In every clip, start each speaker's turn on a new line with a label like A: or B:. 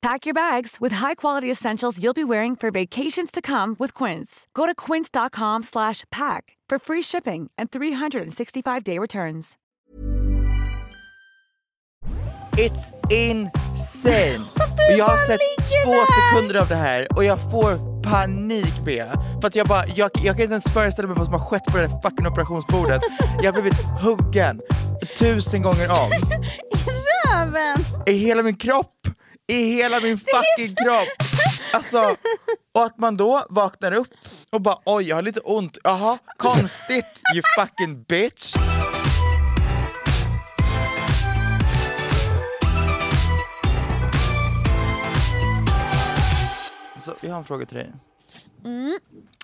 A: Pack your bags with high-quality essentials you'll be wearing for vacations to come with Quince. Go to quince.com slash pack for free shipping and 365-day returns.
B: It's insane! Och jag har sett två sekunder av det här och jag får panik Bea. För att jag bara, jag, jag kan inte ens föreställa mig vad som har skett på det här fucking operationsbordet. Jag har blivit huggen tusen gånger om.
C: Röven!
B: I hela min kropp! I hela min fucking kropp! Alltså, och att man då vaknar upp och bara oj jag har lite ont, jaha konstigt you fucking bitch! Så jag har en fråga till dig.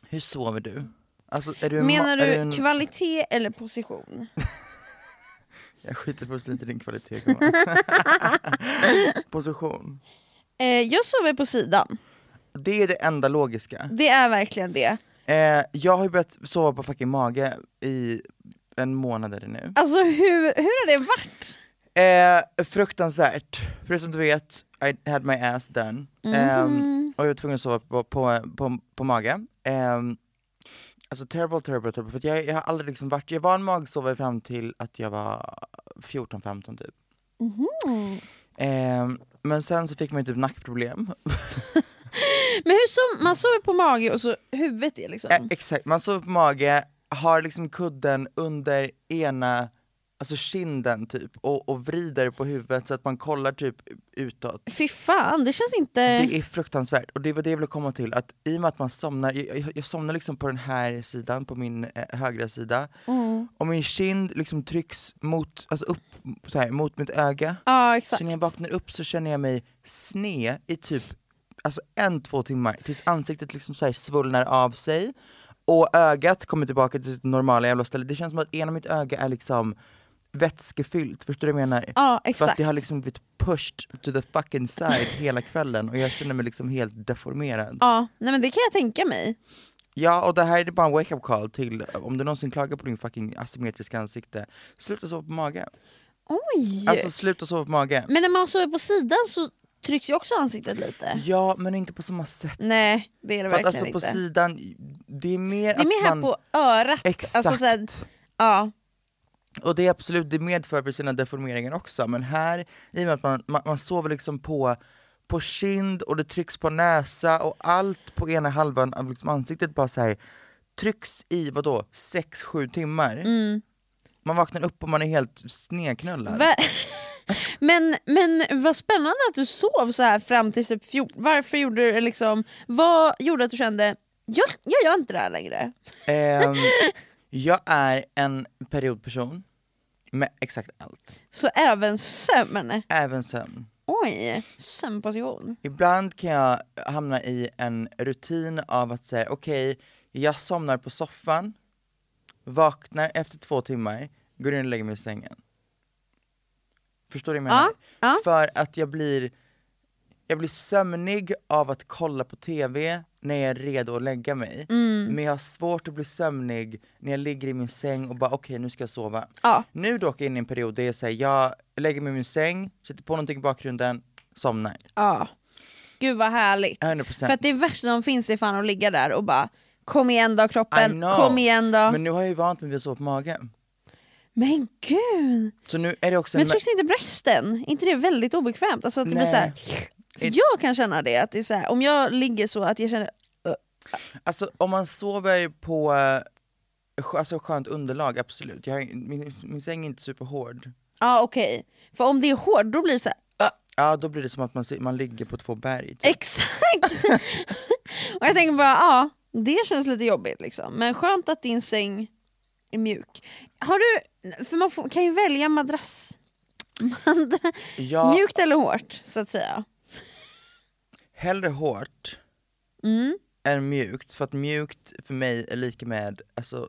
B: Hur sover du? Alltså, är du
C: Mm. Menar du
B: en...
C: kvalitet eller position?
B: Jag skiter fullständigt i din kvalitet. Position.
C: Eh, jag sover på sidan.
B: Det är det enda logiska.
C: Det är verkligen det.
B: Eh, jag har ju börjat sova på fucking mage i en månad är det nu.
C: Alltså hur, hur har det varit?
B: Eh, fruktansvärt. Förutom du vet, I had my ass done. Eh, och jag var tvungen att sova på, på, på, på mage. Eh, alltså terrible, terrible, terrible. För jag, jag har aldrig liksom varit, jag var en magsovare fram till att jag var 14-15 typ. Eh, men sen så fick man ju typ nackproblem.
C: Men hur som, man sover på mage och så huvudet är liksom...
B: Eh, exakt, man sover på mage, har liksom kudden under ena, alltså kinden typ, och, och vrider på huvudet så att man kollar typ utåt.
C: Fy fan, det känns inte...
B: Det är fruktansvärt, och det var det jag ville komma till, att i och med att man somnar, jag, jag, somnar liksom på den här sidan, på min eh, högra sida,
C: Mm.
B: och min kind liksom trycks mot, alltså upp så här, mot mitt öga.
C: Ja exakt.
B: Så när jag vaknar upp så känner jag mig sned i typ alltså en, två timmar tills ansiktet liksom så här svullnar av sig och ögat kommer tillbaka till sitt normala jävla ställe. Det känns som att ena mitt öga är liksom vätskefyllt, förstår du vad jag menar?
C: Ja
B: För att
C: exakt.
B: det har liksom blivit pushed to the fucking side hela kvällen och jag känner mig liksom helt deformerad.
C: Ja, nej men det kan jag tänka mig.
B: Ja och det här är bara en wake-up call till, om du någonsin klagar på din fucking asymmetriska ansikte, sluta sova på mage.
C: Oj!
B: Alltså sluta sova på mage.
C: Men när man sover på sidan så trycks ju också ansiktet lite.
B: Ja men inte på samma sätt.
C: Nej, det är det
B: För att
C: verkligen
B: alltså på
C: inte.
B: sidan, det är mer
C: det är mer
B: att
C: här
B: man...
C: på örat.
B: Exakt!
C: Alltså, så här, ja.
B: Och det är absolut, det medför för sina deformeringar också, men här, i och med att man, man, man sover liksom på, på kind och det trycks på näsa och allt på ena halvan av liksom ansiktet bara så här trycks i vadå, 6-7 timmar.
C: Mm.
B: Man vaknar upp och man är helt snedknullad.
C: Ver- men, men vad spännande att du sov så här fram till typ 14. Varför gjorde du liksom, vad gjorde att du kände, jag, jag gör inte det här längre?
B: Ehm, jag är en periodperson med exakt allt,
C: Så även sömn?
B: även sömn.
C: Oj, sömnposition.
B: Ibland kan jag hamna i en rutin av att säga okej, jag somnar på soffan, vaknar efter två timmar, går in och lägger mig i sängen. Förstår du vad jag menar?
C: Ja, ja.
B: För att jag blir, jag blir sömnig av att kolla på TV när jag är redo att lägga mig.
C: Mm.
B: Men jag har svårt att bli sömnig när jag ligger i min säng och bara okej nu ska jag sova.
C: Ja.
B: Nu dock är jag inne i en period där jag säger jag lägger mig i min säng, sätter på någonting i bakgrunden, somnar.
C: Ja. Gud vad härligt.
B: 100%.
C: För att det värsta som finns är fan att ligga där och bara Kom igen då kroppen, kom igen då. Men,
B: Men nu har jag ju vant mig vid att sova på mage.
C: gud!
B: Så nu är det också
C: Men
B: en-
C: trycks inte brösten? Inte det väldigt obekvämt? Alltså att det blir
B: Nej.
C: så här, för
B: It-
C: jag kan känna det, att det är så här, om jag ligger så att jag känner
B: Alltså om man sover på eh, alltså, skönt underlag, absolut. Jag min, min säng är inte superhård.
C: Ja okej, för om det är hårt då blir det så här,
B: Ja då blir det som att man, man ligger på två berg. Typ.
C: exakt! och jag tänker bara, ja det känns lite jobbigt liksom. Men skönt att din säng är mjuk. Har du, för man får, kan ju välja madrass. Madra,
B: Ja,
C: Mjukt eller hårt så att säga.
B: Hellre hårt
C: Mm.
B: än mjukt, för att mjukt för mig är lika med alltså,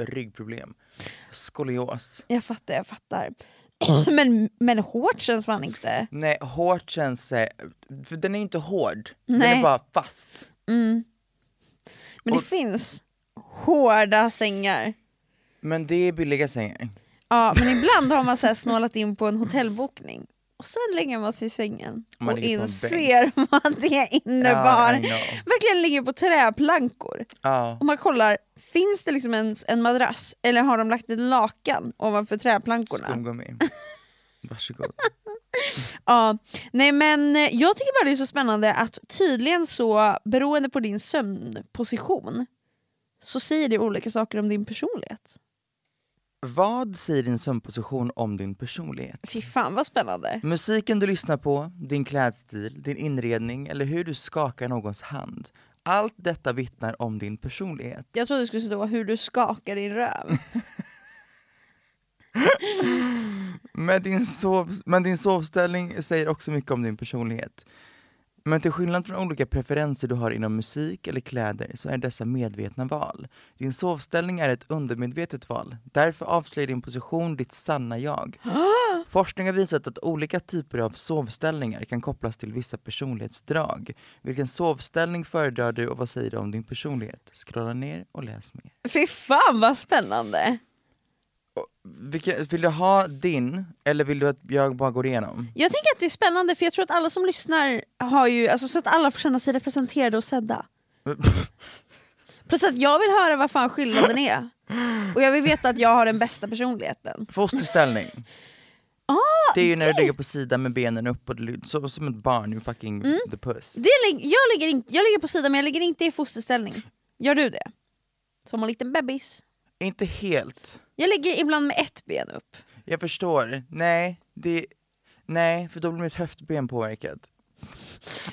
B: ryggproblem. Skolios.
C: Jag fattar, jag fattar. men, men hårt känns fan inte.
B: Nej, hårt känns, eh, för den är inte hård, den
C: Nej.
B: är bara fast.
C: Mm. Men det
B: Och-
C: finns hårda sängar.
B: Men det är billiga sängar.
C: Ja, men ibland har man så snålat in på en hotellbokning och sen lägger man sig i sängen
B: Man
C: och inser vad det innebar.
B: Know.
C: Verkligen ligger på träplankor
B: Ja.
C: och man kollar, finns det liksom ens en madrass eller har de lagt ett lakan ovanför träplankorna?
B: Skumgummi. Varsågod.
C: Ja, nej men eh, jag tycker bara det är så spännande att tydligen så beroende på din sömnposition så säger det olika saker om din personlighet.
B: Vad säger din sömnposition om din personlighet?
C: Fy fan vad spännande.
B: Musiken du lyssnar på, din klädstil, din inredning eller hur du skakar någons hand. Allt detta vittnar om din personlighet.
C: Jag trodde det skulle stå hur du skakar din röv.
B: Men din, sov, men din sovställning säger också mycket om din personlighet. Men till skillnad från olika preferenser du har inom musik eller kläder så är dessa medvetna val. Din sovställning är ett undermedvetet val. Därför avslöjar din position ditt sanna jag. Forskning har visat att olika typer av sovställningar kan kopplas till vissa personlighetsdrag. Vilken sovställning föredrar du och vad säger du om din personlighet? Scrolla ner och läs mer.
C: Fy fan vad spännande.
B: Vilken, vill du ha din, eller vill du att jag bara går igenom?
C: Jag tänker att det är spännande för jag tror att alla som lyssnar har ju, alltså så att alla får känna sig representerade och sedda. Plus att jag vill höra vad fan skillnaden är. Och jag vill veta att jag har den bästa personligheten.
B: Fosterställning.
C: Ah,
B: det är ju när du ligger på sidan med benen upp och du, så, som ett barn i fucking
C: Mm.
B: the puss.
C: Det jag, ligger in- jag ligger på sidan men jag ligger inte i fosterställning. Gör du det? Som en liten bebis.
B: Inte helt.
C: Jag ligger ibland med ett ben upp.
B: Jag förstår. Nej, det, nej, för då blir mitt höftben påverkat.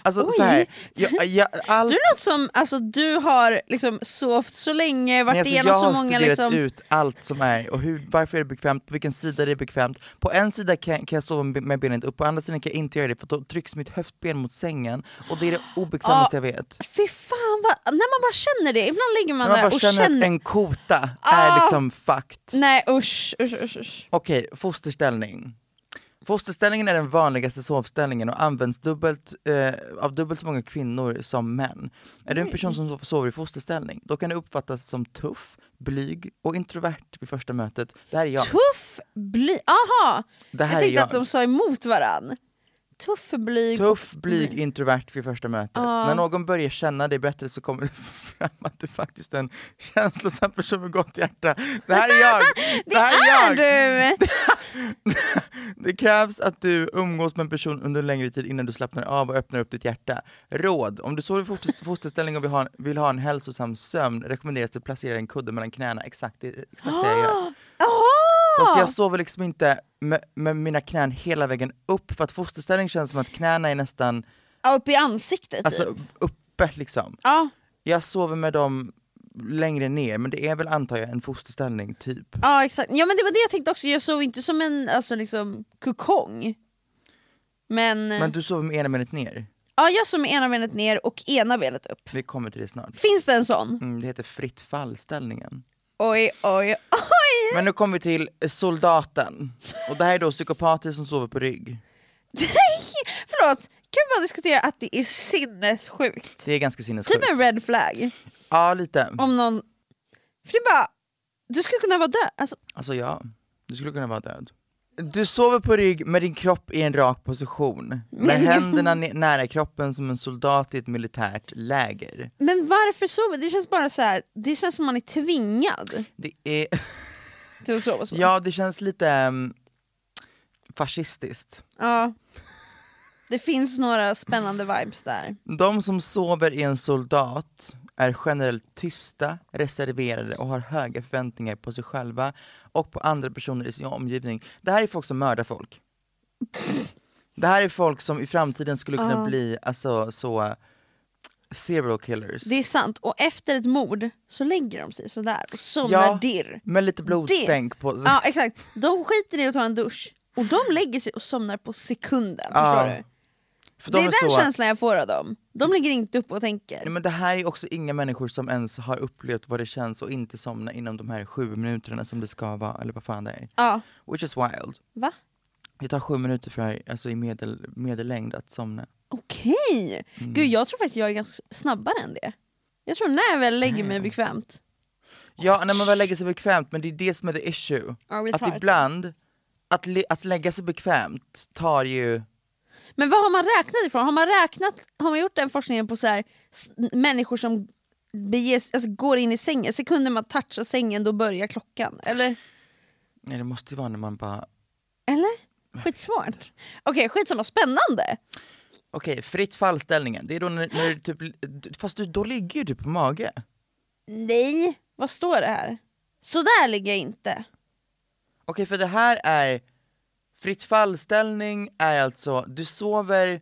B: Alltså
C: Oj.
B: så här, jag, jag, allt,
C: Du låter som, alltså du har liksom sovt så länge, varit
B: nej, alltså,
C: igenom
B: jag
C: så
B: har
C: många
B: studerat
C: liksom...
B: ut allt som är, och hur, varför är det bekvämt, på vilken sida är det bekvämt. På en sida kan, kan jag sova med benet upp, på andra sidan kan jag inte göra det för då trycks mitt höftben mot sängen och det är det obekvämaste jag vet.
C: Fy fan vad, när man bara känner det, ibland ligger man
B: När man
C: där
B: bara
C: och
B: känner,
C: känner...
B: att en kota
C: Ah.
B: är liksom fucked.
C: Nej usch, usch, usch, usch.
B: Okej, fosterställning. Fosterställningen är den vanligaste sovställningen och används dubbelt, eh, av dubbelt så många kvinnor som män. Är du en person som sover i fosterställning, då kan det uppfattas som tuff, blyg och introvert vid första mötet. Det här är jag.
C: Tuff, bly, aha!
B: Det här
C: Jag
B: är
C: tänkte
B: jag.
C: att de sa emot varann. Tuff, blyg
B: Tuff, blyg, introvert vid första mötet.
C: Ja.
B: När någon börjar känna dig bättre så kommer det fram att du faktiskt är en känslosam person med gott hjärta. Det här är jag! Det, här är jag!
C: du!
B: Det krävs att du umgås med en person under en längre tid innan du slappnar av och öppnar upp ditt hjärta. Råd! Om du sover i foster- fosterställning och vill ha, en- vill ha en hälsosam sömn rekommenderas det att placera en kudde mellan knäna. Exakt det, exakt det jag gör. Fast jag sover liksom inte med, med mina knän hela vägen upp, för att fosterställning känns som att knäna är nästan
C: Ja, upp i ansiktet
B: alltså,
C: typ.
B: uppe liksom.
C: Ja,
B: Jag sover med dem längre ner, men det är väl antar jag en fosterställning typ.
C: ja exakt, ja men det var det jag tänkte också, jag sov inte som en alltså, liksom, kokong. Men,
B: Men du sover med ena benet ner.
C: ja, jag sov med ena benet ner och ena benet upp.
B: Vi kommer till det snart.
C: Finns det en sån?
B: Mm, det heter fritt fall-ställningen.
C: Oj, oj, oj!
B: Men nu kommer vi till soldaten. Och det här är då psykopater som sover på rygg.
C: Förlåt, vi bara diskutera att det är sinnessjukt.
B: Det är ganska sinnessjukt.
C: Typ en red flag.
B: Ja, lite.
C: Om någon... För det är bara, du skulle kunna vara död. Alltså,
B: Alltså ja, du skulle kunna vara död. Du sover på rygg med din kropp i en rak position, med händerna nära kroppen som en soldat i ett militärt läger.
C: men varför sover Det känns bara så här. det känns som man är tvingad
B: Det är,
C: till att sova så.
B: ja det känns lite um, fascistiskt.
C: Ja. Det finns några spännande vibes där.
B: De som sover i en soldat är generellt tysta, reserverade och har höga förväntningar på sig själva och på andra personer i sin omgivning. Det här är folk som mördar folk. Det här är folk som i framtiden skulle kunna
C: Ja.
B: bli alltså så serial killers.
C: Det är sant, och efter ett mord så lägger de sig sådär och somnar
B: Ja.
C: dirr.
B: Med lite blodstänk på sig.
C: Ja exakt, de skiter i att ta en dusch och de lägger sig och somnar på sekunden.
B: Ja.
C: Förstår du?
B: För
C: Det
B: de
C: är den
B: så-
C: känslan jag får av dem. De ligger inte upp och tänker.
B: Nej, men det här är också inga människor som ens har upplevt vad det känns att inte somna inom de här sju minuterna som det ska vara, eller vad fan det är.
C: Ja,
B: Which is wild.
C: va?
B: Det tar sju minuter för, alltså i medel, medellängd att somna.
C: Okej!
B: Mm.
C: Gud jag tror faktiskt jag är ganska snabbare än det. Jag tror när jag väl lägger mig bekvämt.
B: Ja, när man väl lägger sig bekvämt, men det är det som är the issue.
C: Ja,
B: Att ibland, att, att lägga sig bekvämt tar ju...
C: Men vad har man räknat ifrån? Har man räknat, har man gjort den forskningen på så här, människor som beges, alltså går in i sängen, sekunden man touchar sängen då börjar klockan? Eller?
B: Nej, det måste ju vara när man bara...
C: Eller? Skitsmart. Okej, skitsamma, spännande!
B: Okej, fritt fallställningen, det är då när, när du typ... Fast du, då ligger ju du på mage.
C: Nej, vad står det här? Så där ligger jag inte.
B: Okej, för det här är... Fritt fallställning är alltså, du sover...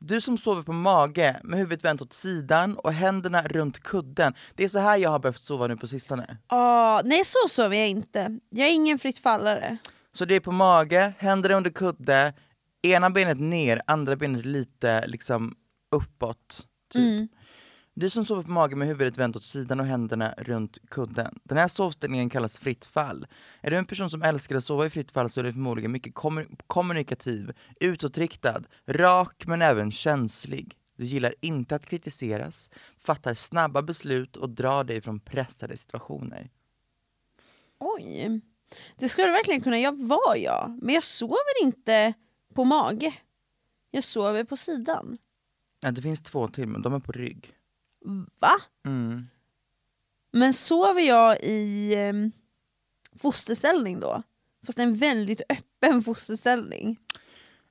B: Du som sover på mage med huvudet vänt åt sidan och händerna runt kudden. Det är så här jag har behövt sova nu på sistone.
C: Ah, nej så sover jag inte. Jag är ingen fritt fallare.
B: Så det är på mage, händerna under kudde, ena benet ner, andra benet lite liksom uppåt. Typ. Du som sover på mage med huvudet vänt åt sidan och händerna runt kudden. Den här sovställningen kallas fritt fall. Är du en person som älskar att sova i fritt fall så är du förmodligen mycket kommu- kommunikativ, utåtriktad, rak men även känslig. Du gillar inte att kritiseras, fattar snabba beslut och drar dig från pressade situationer.
C: Oj. Det skulle verkligen kunna jag vara jag. Men jag sover inte på mage. Jag sover på sidan.
B: Ja, det finns två till men de är på rygg.
C: Va?
B: Mm.
C: Men sover jag i eh, fosterställning då? Fast en väldigt öppen fosterställning.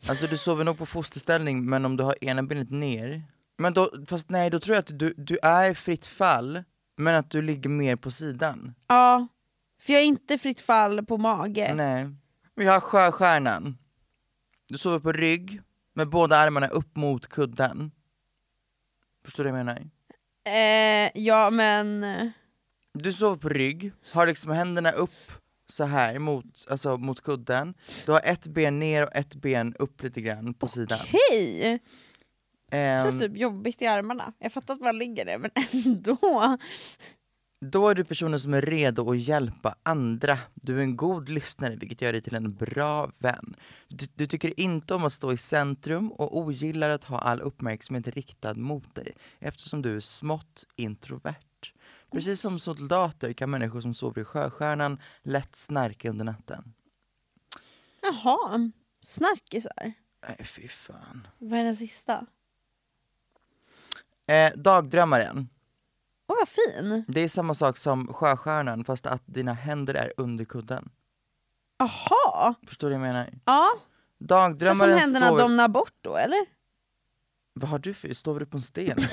B: Alltså du sover nog på fosterställning men om du har ena benet ner Men då, fast nej då tror jag att du, du är fritt fall Men att du ligger mer på sidan
C: Ja, för jag är inte fritt fall på mage.
B: Nej Vi har sjöstjärnan Du sover på rygg med båda armarna upp mot kudden Förstår du vad jag menar?
C: Eh, ja men... eh,
B: Du sover på rygg, har liksom händerna upp så här mot, alltså mot kudden Du har ett ben ner och ett ben upp lite grann på sidan
C: Hej!
B: Ehm,
C: känns typ jobbigt i armarna. Jag fattar att man ligger där men ändå.
B: Då är du personen som är redo att hjälpa andra. Du är en god lyssnare vilket gör dig till en bra vän. Du, du tycker inte om att stå i centrum och ogillar att ha all uppmärksamhet riktad mot dig eftersom du är smått introvert. Precis som soldater kan människor som sover i sjöstjärnan lätt snarka under natten.
C: Jaha, snarkisar.
B: Nej fy fan.
C: Vad är den sista?
B: Eh, dagdrömmaren.
C: Åh vad fin!
B: Det är samma sak som sjöstjärnan fast att dina händer är under kudden.
C: Jaha!
B: Förstår du vad jag menar?
C: Ja, så som
B: Dagdrömmaren
C: händerna
B: sover...
C: domnar bort då eller?
B: Vad har du för, sover du på en sten?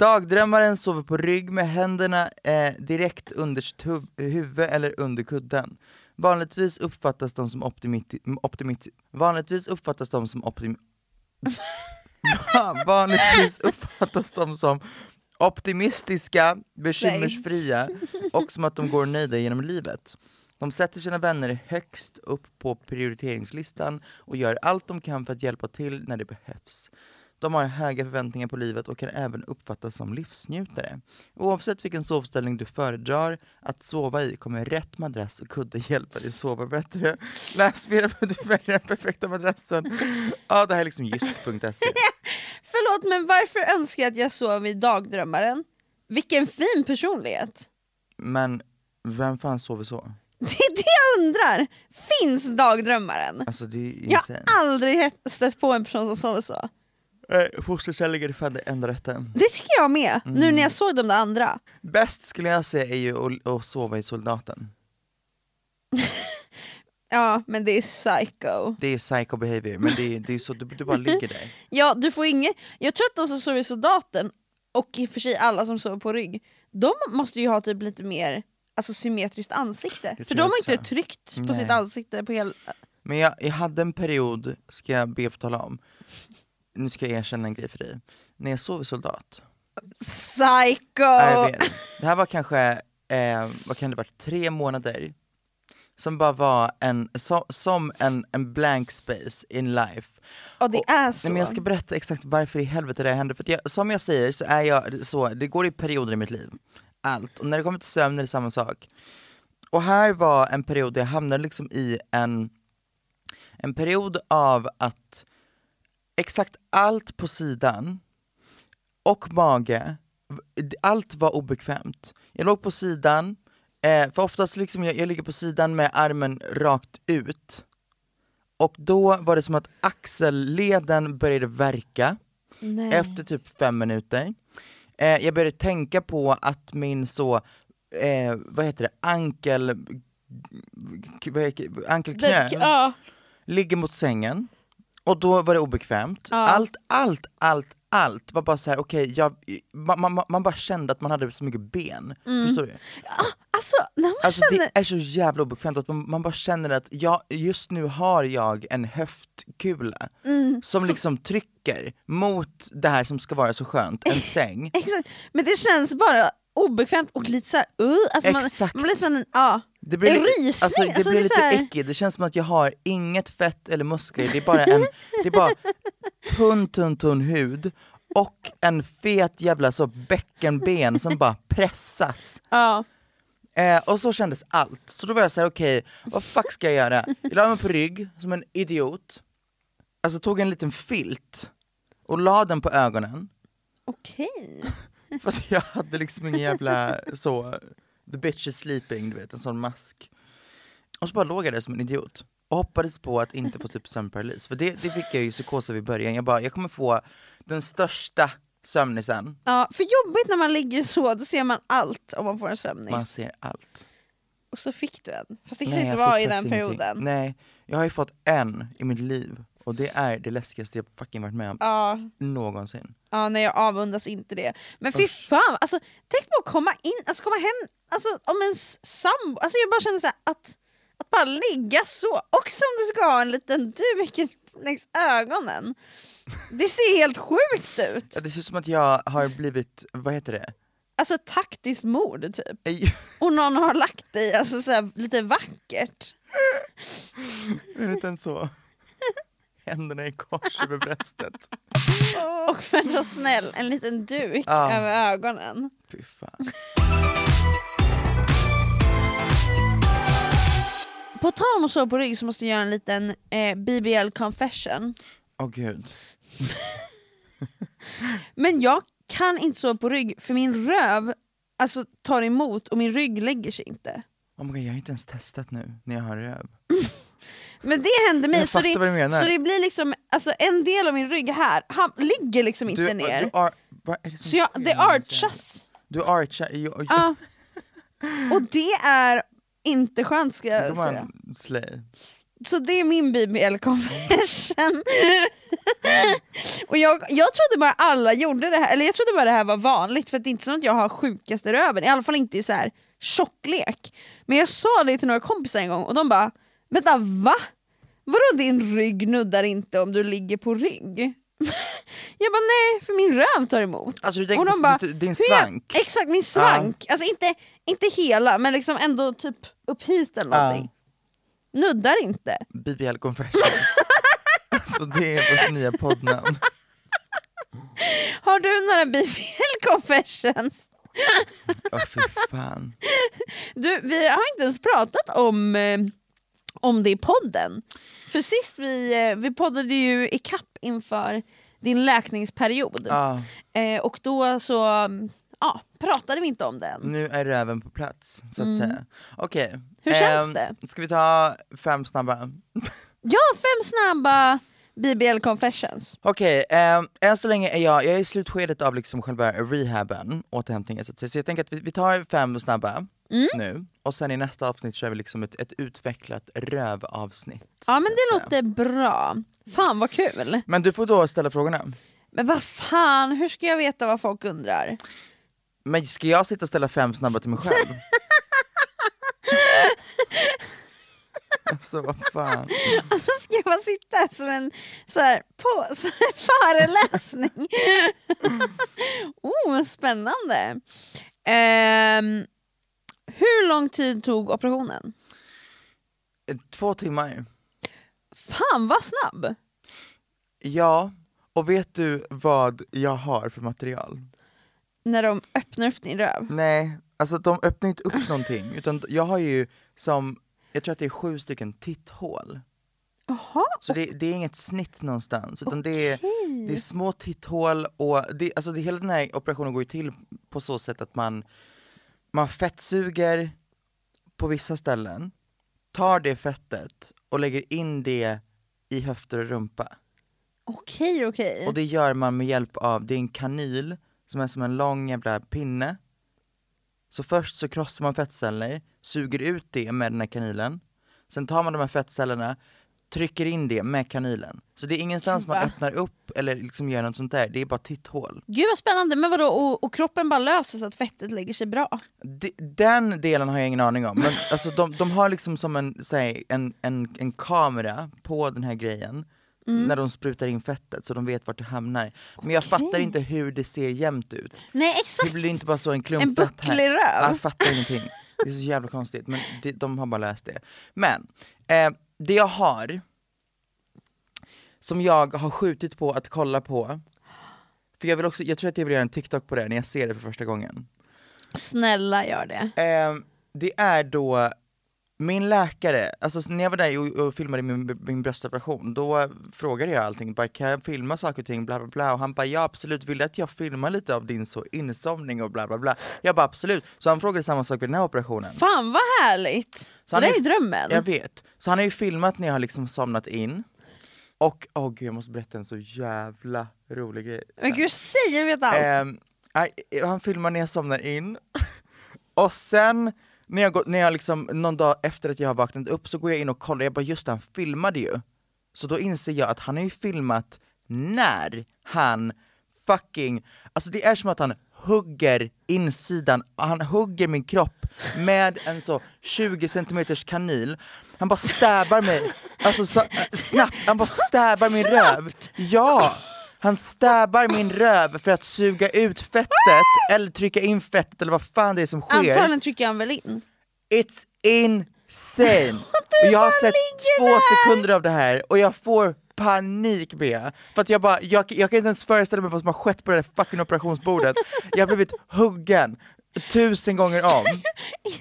B: Dagdrömmaren sover på rygg med händerna eh, direkt under sitt huv huvud eller under kudden. Vanligtvis uppfattas de som optimiti optimiti vanligtvis uppfattas de som optim vanligtvis uppfattas de som optimistiska, bekymmersfria och som att de går nöjda genom livet. De sätter sina vänner högst upp på prioriteringslistan och gör allt de kan för att hjälpa till när det behövs. De har höga förväntningar på livet och kan även uppfattas som livsnjutare. Oavsett vilken sovställning du föredrar att sova i kommer rätt madrass och kudde hjälpa dig sova bättre. Läs mer om hur du väljer den perfekta madrassen. Ja, det här är liksom just.se.
C: Förlåt men varför önskar jag att jag sov i dagdrömmaren? Vilken fin personlighet!
B: Men vem fan sover så?
C: Det är det jag undrar! Finns dagdrömmaren?
B: Alltså det är
C: Jag har aldrig stött på en person som sover så.
B: Eh, Fosterceller är födda enda rätten.
C: Det tycker jag med, nu
B: Mm.
C: när jag såg de där andra.
B: Bäst skulle jag säga är ju att, att sova i soldaten.
C: Ja men det är psycho.
B: Det är psycho behavior, men det är, det är så, du, du bara ligger där.
C: Ja, du får inget... Jag tror att de som sover i soldaten, och i och för sig alla som sover på rygg, de måste ju ha typ lite mer alltså, symmetriskt ansikte.
B: Det
C: För de har inte
B: också.
C: tryckt på
B: Nej.
C: sitt ansikte på hela...
B: Men jag, jag hade en period, ska jag be att få tala om, nu ska jag erkänna en grej för dig. När jag sov i soldat,
C: Psycho!
B: Ja, jag vet. det här var kanske, eh, vad kan det varit, tre månader som bara var en, so, som en, en blank space in life.
C: Ja det
B: Och-
C: är så.
B: Nej, men jag ska berätta exakt varför i helvete det hände, för jag, som jag säger så är jag så, det går i perioder i mitt liv. Allt, och när det kommer till sömn är det samma sak. Och här var en period där jag hamnade liksom i en, en period av att exakt allt på sidan och mage, allt var obekvämt. Jag låg på sidan, eh, för oftast liksom jag, jag ligger på sidan med armen rakt ut. Och då var det som att axelleden började verka
C: Nej.
B: efter typ fem minuter. Eh, jag började tänka på att min så, eh, vad heter det, ankel, Det-
C: ja.
B: ligger mot sängen. Och då var det obekvämt.
C: Ja.
B: Allt, allt, allt, allt var bara så här: okej, jag man, man, man bara kände att man hade så mycket ben. Förstår du?
C: Alltså när man
B: Alltså
C: känner...
B: det är så jävla obekvämt att man, man bara känner att jag, just nu har jag en höftkula
C: Mm,
B: som liksom trycker mot det här som ska vara så skönt, en säng.
C: Exakt, men det känns bara obekvämt och lite såhär uh, alltså man,
B: Exakt.
C: man blir sån, ja.
B: Det blir,
C: En
B: lite,
C: rysning,
B: alltså, det
C: alltså,
B: blir
C: det
B: lite
C: så här-
B: äckligt, det känns som att jag har inget fett eller muskler, det är bara en det är bara tunn, tunn, tunn hud och en fet jävla så bäckenben som bara pressas.
C: ja.
B: Eh, och så kändes allt. Så då var jag såhär, okej, vad fuck ska jag göra? Jag la mig på rygg som en idiot, alltså tog en liten filt och la den på ögonen,
C: Okej.
B: för att jag hade liksom ingen jävla så, the bitch is sleeping, du vet, en sån mask. Och så bara låg jag där som en idiot. Och hoppades på att inte få typ sömnparalys, för det, det fick jag ju psykos av i början. Jag bara, jag kommer få den största sömnisen,
C: Ja, för jobbigt när man ligger så, då ser man allt om man får en sömnis.
B: man ser allt.
C: Och så fick du en. Fast det kanske inte var i den
B: faktiskt ingenting.
C: perioden.
B: Nej, jag har ju fått en i mitt liv, och det är det läskigaste jag fucking varit med om
C: Ja,
B: någonsin.
C: ja, nej jag avundas inte det. Men fy fan, alltså, tänk på att komma in, alltså komma hem, alltså om en sambo, alltså jag bara känner så här, att, att bara ligga så, och som du ska ha en liten duk längs ögonen. Det ser helt sjukt ut!
B: Ja, det ser ut som att jag har blivit, vad heter det?
C: Alltså taktiskt mord typ.
B: Ej,
C: Och någon har lagt dig alltså, så här, lite vackert.
B: Är det inte ens så? Händerna i kors över bröstet.
C: Och för att vara snäll, en liten duk
B: Ja.
C: över ögonen.
B: Fy fan.
C: På tal om att sova på rygg så måste jag göra en liten eh, BBL confession.
B: Åh gud.
C: Men jag kan inte sova på rygg för min röv alltså, tar emot och min rygg lägger sig inte.
B: Oh my God, jag har inte ens testat nu när jag har röv.
C: Men det hände mig, så det, så det blir liksom, alltså en del av min rygg här, han ligger liksom inte
B: Du,
C: ner.
B: du ar, det
C: så jag, det archas.
B: Du archar, jo,
C: Ja. Och det är inte skönt ska jag säga.
B: slay.
C: Så det är min BBL confession. och jag, jag trodde bara alla gjorde det här, eller jag trodde bara det här var vanligt för det är inte så att jag har sjukaste röven, i alla fall inte i så här tjocklek. Men jag sa det till några kompisar en gång och de bara Vänta va? Vadå din rygg nuddar inte om du ligger på rygg? jag bara nej, för min röv tar emot.
B: Alltså du tänker
C: Och de
B: på
C: bara,
B: din- svank?
C: Exakt, min svank. Alltså inte, inte hela, men liksom ändå typ upp hit eller någonting. Nuddar inte.
B: BBL confession. Så det är vårt nya poddnamn.
C: Har du några BBL confessions?
B: Åh fy fan.
C: Du, vi har inte ens pratat om, eh, om det i podden. För sist vi, eh, vi poddade ju i kapp inför din läkningsperiod.
B: Ja,
C: Eh, och då så mm, ja, pratade vi inte om den.
B: nu är röven på plats så att säga. Okej.
C: Mm. Hur känns
B: ehm,
C: det?
B: Ska vi ta fem snabba?
C: Ja, fem snabba BBL confessions.
B: Okej, ehm, än så länge är jag, jag är i slutskedet av liksom själva rehaben, återhämtningen så att säga. Så jag tänker att vi, vi tar fem snabba
C: Mm.
B: nu, och sen i nästa avsnitt kör vi liksom ett, ett utvecklat rövavsnitt.
C: Ja men det
B: säga.
C: låter bra. Fan vad kul.
B: Men du får då ställa frågorna.
C: Men vad fan, hur ska jag veta vad folk undrar?
B: Men ska jag sitta och ställa fem snabba till mig själv? alltså vad fan.
C: Alltså ska jag bara sitta här som en, så här, på, som en föreläsning? oh, spännande. Ehm, hur lång tid tog operationen?
B: Två timmar.
C: Fan vad snabb!
B: Ja, och vet du vad jag har för material?
C: När de öppnar upp din röv.
B: Nej, alltså de öppnar inte upp någonting, utan jag har ju som, jag tror att det är sju stycken titthål.
C: Jaha,
B: Så det, det är inget snitt någonstans, utan det, är, det är små titthål och det, alltså det, hela den här operationen går ju till på så sätt att man, man fettsuger på vissa ställen, tar det fettet och lägger in det i höfter och rumpa.
C: okej okej.
B: Och det gör man med hjälp av, det är en kanyl som är som en lång jävla pinne. Så först så krossar man fettceller, suger ut det med den här kanylen. Sen tar man de här fettcellerna, trycker in det med kanylen. Så det är ingenstans
C: Gud,
B: man
C: va?
B: öppnar upp eller liksom gör något sånt där, det är bara titthål.
C: Gud vad spännande, men vadå, och, och kroppen bara löser så att fettet lägger sig bra?
B: D- den delen har jag ingen aning om, men alltså de, de har liksom som en, säg, en, en, en kamera på den här grejen
C: Mm.
B: när de sprutar in fettet så de vet vart det hamnar. Men jag fattar inte hur det ser jämnt ut.
C: Nej
B: Det
C: exakt!
B: blir inte bara så en klump
C: En
B: fett här.
C: röv.
B: Jag fattar ingenting. Det är så jävla konstigt, men det, de har bara läst det. Men, eh, det jag har, som jag har skjutit på att kolla på, för jag vill också, jag tror att jag vill göra en TikTok på det när jag ser det för första gången.
C: Snälla gör det.
B: Eh, det är då min läkare, alltså när jag var där och, och filmade min, min bröstoperation, då frågade jag allting, bara, kan jag filma saker och ting, bla bla bla, och han bara ja absolut, vill du att jag filmar lite av din så insomning och bla bla bla? Jag bara absolut, så han frågade samma sak vid den här operationen.
C: Fan vad härligt!
B: Så
C: det där
B: är-
C: ju drömmen.
B: Jag vet, så han har ju filmat när jag har liksom somnat in, och åh gud jag måste berätta en så jävla rolig grej.
C: Men gud säg, jag vet allt.
B: Aj, han filmar när jag somnar in, och sen när jag, går, när jag liksom, någon dag efter att jag har vaknat upp så går jag in och kollar, jag bara just det, han filmade ju. Så då inser jag att han har ju filmat när han fucking, alltså det är som att han hugger insidan, han hugger min kropp med en så 20 centimeters kanyl, han bara stäbar mig, alltså så, snabbt, han bara stäbar min röv. Ja! Han stäbar min röv för att suga ut fettet, eller trycka in fettet eller vad fan det är som sker.
C: Antagligen trycker han väl in.
B: It's insane! och jag har sett två sekunder av det här och jag får panik Bea. För att jag bara, jag, jag kan inte ens föreställa mig vad som har skett på det där fucking operationsbordet. Jag har blivit huggen tusen gånger om.
C: I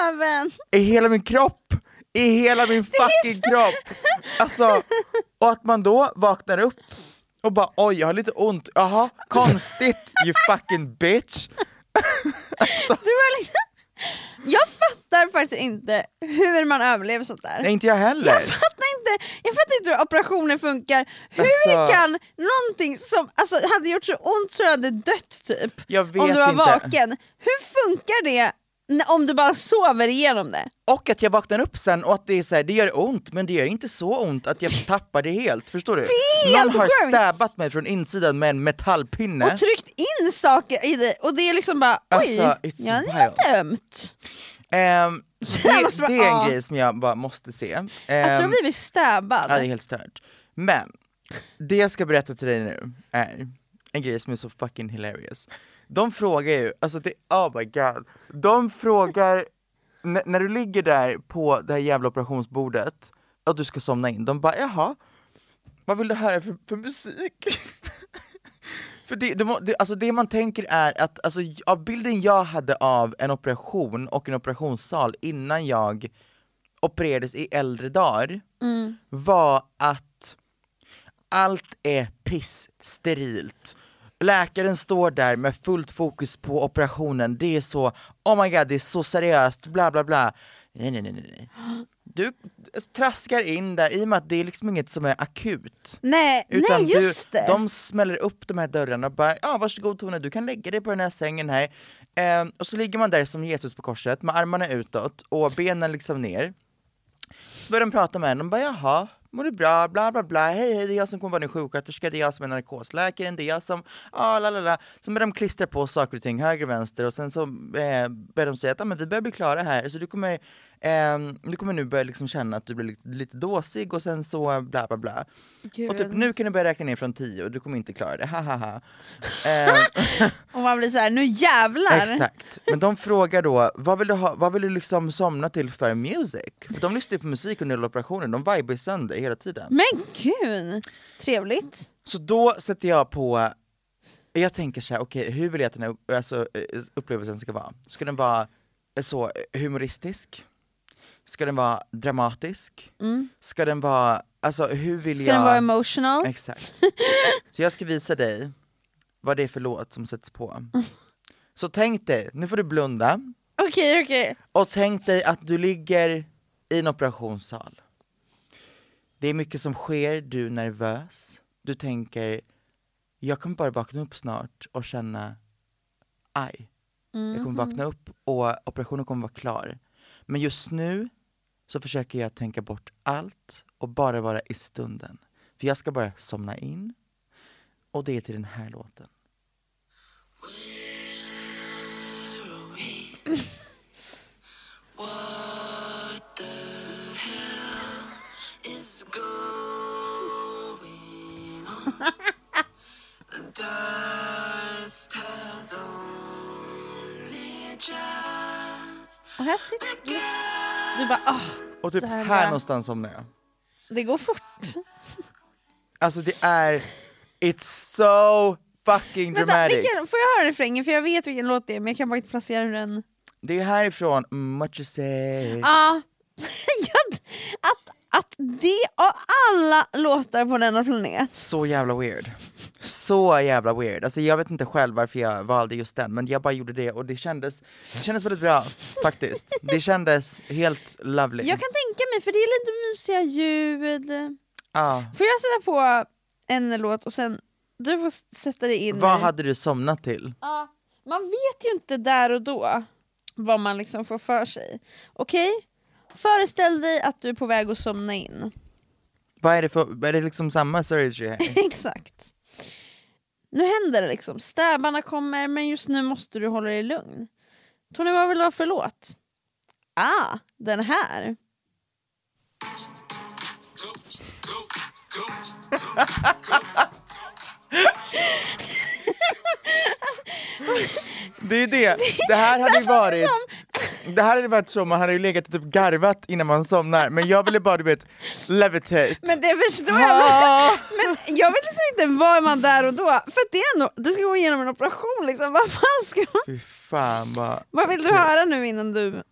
C: röven!
B: I hela min kropp! I hela min fucking kropp! Alltså, och att man då vaknar upp och bara oj jag har lite ont, jaha konstigt you fucking bitch! alltså,
C: Du har liksom... Jag fattar faktiskt inte hur man överlever sånt där.
B: nej inte jag heller!
C: Jag fattar inte, jag fattar inte hur operationer funkar. Hur
B: Alltså-
C: kan någonting som alltså, hade gjort så ont så du hade dött typ,
B: Jag vet
C: om du var
B: inte.
C: vaken. Hur funkar det om du bara sover igenom det?
B: Och att jag vaknar upp sen och att det är så här, det gör ont men det gör inte så ont att jag tappar det helt, förstår du? Någon har stäbat mig från insidan med en metallpinne
C: Och tryckt in saker i det och det är liksom bara oj,
B: Alltså,
C: jag är lite ömt.
B: Ehm, så
C: Det
B: det, är en grej som jag bara måste se.
C: Att du
B: Ehm,
C: har blivit stäbbad.
B: Ja, det är helt stört. Men, det jag ska berätta till dig nu är en grej som är så fucking hilarious. De frågar ju, alltså det, oh my god, de frågar, när du ligger där på det här jävla operationsbordet, och du ska somna in, de bara jaha, vad vill du höra för, för musik? För det, må- det, alltså det man tänker är att, alltså, av bilden jag hade av en operation och en operationssal innan jag opererades i äldre dagar, var att allt är piss sterilt. Läkaren står där med fullt fokus på operationen, det är så, oh my god det är så seriöst, bla bla bla. Nej nej nej nej. Du traskar in där, i och med att det är liksom inget som är akut.
C: Nej,
B: Utan
C: nej just
B: du,
C: det!
B: de smäller upp de här dörrarna och bara, ja varsågod Tone, du kan lägga dig på den här sängen här. Ehm, och så ligger man där som Jesus på korset med armarna utåt och benen liksom ner. Så börjar de prata med en, de bara jaha, mår du bra, bla bla bla, hej hej det är jag som kommer vara din sjuksköterska, det är jag som är narkosläkaren, det är jag som, ja la la la. Så börjar de klistra på saker och ting höger och vänster och sen så eh, börjar de säga att ah, men vi börjar bli klara här, så du kommer, ehm, du kommer nu börja liksom känna att du blir lite, lite dåsig och sen så bla bla bla. Och typ nu kan du börja räkna ner från 10 och du kommer inte klara det, ha ha ha. Ehm,
C: Och man blir så här, nu jävlar!
B: Exakt, men de frågar då, vad vill du, ha, vad vill du liksom somna till för music? För de lyssnar ju på musik under hela operationen, de vibar ju sönder hela tiden.
C: Men gud, trevligt.
B: Så då sätter jag på, jag tänker så här, okej hur vill jag att den här alltså, eh, upplevelsen ska vara? Ska den vara eh, så eh, humoristisk? Ska den vara dramatisk? Ska den vara, alltså hur vill
C: Mm. Ska
B: jag?
C: den vara emotional?
B: Exakt. Så jag ska visa dig vad det är för låt som sätts på. Så tänk dig, nu får du blunda,
C: Okej, okej.
B: och tänk dig att du ligger i en operationssal. Det är mycket som sker, du är nervös, du tänker jag kommer bara vakna upp snart och känna aj. Jag kommer vakna upp och operationen kommer vara klar. Men just nu så försöker jag tänka bort allt och bara vara i stunden. För jag ska bara somna in och det är till den här låten.
C: Och här sitter du. Du bara, ah,
B: Och typ här,
C: här
B: någonstans somnar jag.
C: det går fort.
B: Alltså det är, it's so fucking
C: Vänta,
B: dramatic.
C: vilken, får jag höra refrängen? För jag vet vilken låt det är men jag kan bara inte placera hur den...
B: Det är härifrån, mm, what you say.
C: Ja, Ja, att, att det av alla låtar på denna planet
B: Så jävla weird. Så jävla weird. Alltså jag vet inte själv varför jag valde just den, men jag bara gjorde det och det kändes, det kändes väldigt bra faktiskt. Det kändes helt lovely.
C: Jag kan tänka mig, för det är lite mysiga ljud.
B: Ja.
C: Får jag sätta på en låt och sen du får sätta dig in
B: Vad
C: i-
B: hade du somnat till?
C: Ja, man vet ju inte där och då vad man liksom får för sig. Okej? Föreställ dig att du är på väg att somna in.
B: Vad är det för, är det liksom samma surgery här?
C: Exakt. Nu händer det liksom, stäbarna kommer men just nu måste du hålla dig lugn. Tony, vad vill du ha för låt? Ah, den här.
B: Det är det, det här hade ju varit det här hade varit så, man hade ju legat och typ garvat innan man somnar, men jag ville bara du vet, levitate.
C: Men det förstår jag.
B: Ah!
C: Men, men jag vet liksom inte, var är man där och då? För det är ändå, du ska gå igenom en operation liksom, vad fan ska man...
B: Fy fan vad...
C: Vad vill du höra nu innan du...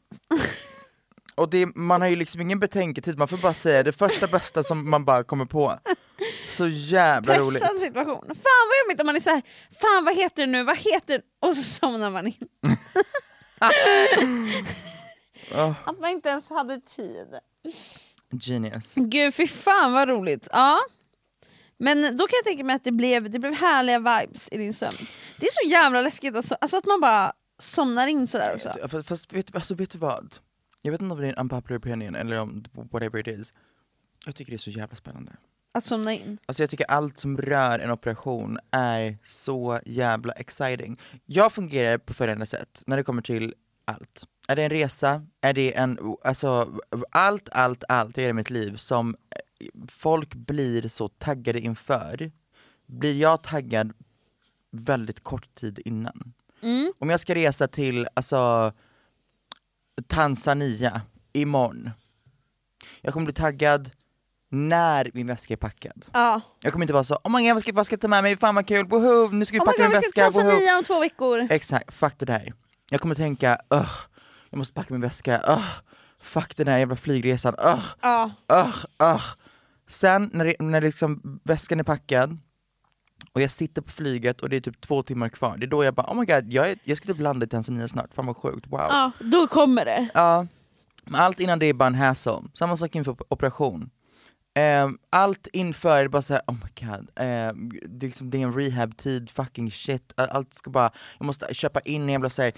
B: Och det, man har ju liksom ingen betänketid, man får bara säga det första bästa som man bara kommer på. Så jävla roligt.
C: Pressad situation. Fan vad jobbigt om man är så här, fan vad heter det nu, vad heter det? Och så somnar man in. Att man inte ens hade tid.
B: genius.
C: Gud fy fan vad roligt. Ja. Men då kan jag tänka mig att det blev, det blev härliga vibes i din sömn. Det är så jävla läskigt alltså, alltså att man bara somnar in sådär också.
B: Fast, fast vet, alltså, vet du vad? Jag vet inte om det är en unpopular opinion eller om whatever it is. Jag tycker det är så jävla spännande.
C: Att somna in.
B: Alltså jag tycker allt som rör en operation är så jävla exciting. Jag fungerar på följande sätt när det kommer till allt. Är det en resa? Är det en, alltså allt, allt, allt i mitt liv som folk blir så taggade inför, blir jag taggad väldigt kort tid innan.
C: Mm.
B: Om jag ska resa till, alltså Tanzania imorgon, jag kommer bli taggad när min väska är packad.
C: Ja.
B: Jag kommer inte vara så, oh my god vad ska, vad ska jag ta med mig, fan vad kul, woho, nu ska vi
C: Oh
B: packa min
C: vi ska
B: väska,
C: till
B: woho.
C: Tanzania om två veckor.
B: Exakt, fuck det där. Jag kommer tänka, ugh, jag måste packa min väska, ugh, fuck den här jävla flygresan, ugh,
C: Ja.
B: ugh, ugh. Sen när, det, när liksom väskan är packad, och jag sitter på flyget och det är typ två timmar kvar, det är då jag bara oh my god, jag, är, jag ska typ landa i Tanzania snart, fan vad sjukt, wow.
C: ja, då kommer det.
B: Ja, men allt innan det är bara en hassle. Samma sak inför operation. Ehm, allt inför är bara såhär, oh my god, Ehm, det, är liksom, det är en rehab-tid, fucking shit, All- allt ska bara, jag måste köpa in en jävla så här,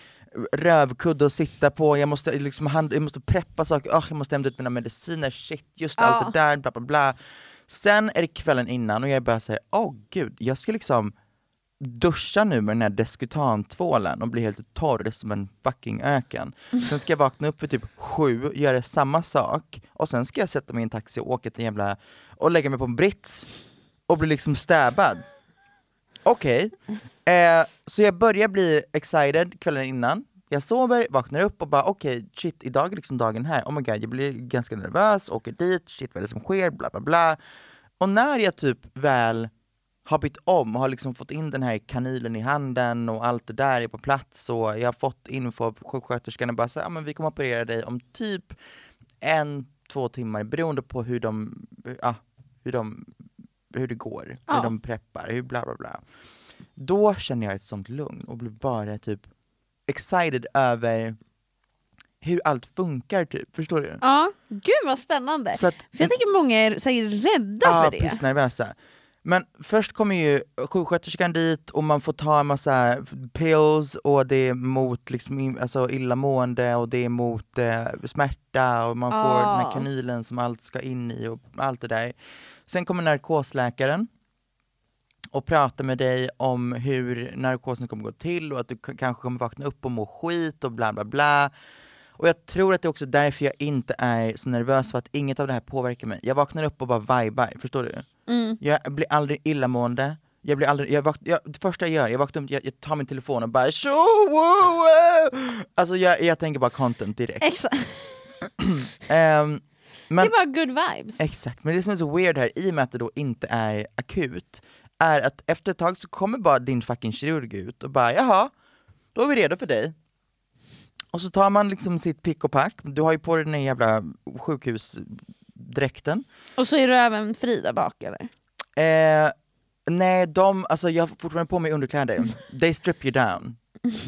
B: rövkudde att sitta på, jag måste liksom hand, jag måste preppa saker, oh, jag måste hämta ut mina mediciner, shit, just
C: Ja.
B: allt det där, bla bla bla. Sen är det kvällen innan och jag är bara säger åh oh, gud, jag ska liksom duscha nu med den här deskutantvålen och bli helt torr som en fucking öken. Sen ska jag vakna upp vid typ sju, göra samma sak, och sen ska jag sätta mig i en taxi och åka till en jävla, och lägga mig på en brits och bli liksom stabbad. Okej, eh, så jag börjar bli excited kvällen innan, jag sover, vaknar upp och bara okej, shit idag är liksom dagen här, oh my god jag blir ganska nervös, åker dit, shit vad är det som sker, bla bla bla. Och när jag typ väl har bytt om och har liksom fått in den här kanylen i handen och allt det där är på plats och jag har fått info av sjuksköterskan och bara säga, ja men vi kommer operera dig om typ en, två timmar beroende på hur de, ja, hur de, hur det går,
C: Ja.
B: hur de preppar, hur bla bla bla. Då känner jag ett sånt lugn och blir bara typ excited över hur allt funkar typ, förstår du?
C: Ja, gud vad spännande.
B: Så att,
C: För jag tänker många är säkert rädda
B: ja,
C: för det.
B: pissnervösa. Men först kommer ju sjuksköterskan dit och man får ta en massa pills och det är mot liksom, alltså illamående och det är mot eh, smärta och man får den här
C: Ah.
B: kanylen som allt ska in i och allt det där. Sen kommer narkosläkaren och pratar med dig om hur narkosen kommer gå till och att du kanske kommer vakna upp och må skit och bla bla bla. Och jag tror att det är också därför jag inte är så nervös för att inget av det här påverkar mig. Jag vaknar upp och bara vibar, förstår du?
C: Mm.
B: Jag blir aldrig illamående, jag blir aldrig, jag vak, jag, det första jag gör, jag vaknar upp, jag, jag tar min telefon och bara tjo, wow, wow. Alltså jag, jag tänker bara content direkt.
C: Exakt.
B: Ehm, men,
C: det är bara good vibes.
B: Exakt, men det som är så weird här, i och med att det då inte är akut, är att efter ett tag så kommer bara din fucking kirurg ut och bara jaha, då är vi redo för dig. Och så tar man liksom sitt pick och pack, du har ju på dig den jävla sjukhusdräkten.
C: Och så är du även fri där bak eller?
B: Eh, nej, de, alltså jag har fortfarande på mig underkläder, they strip you down.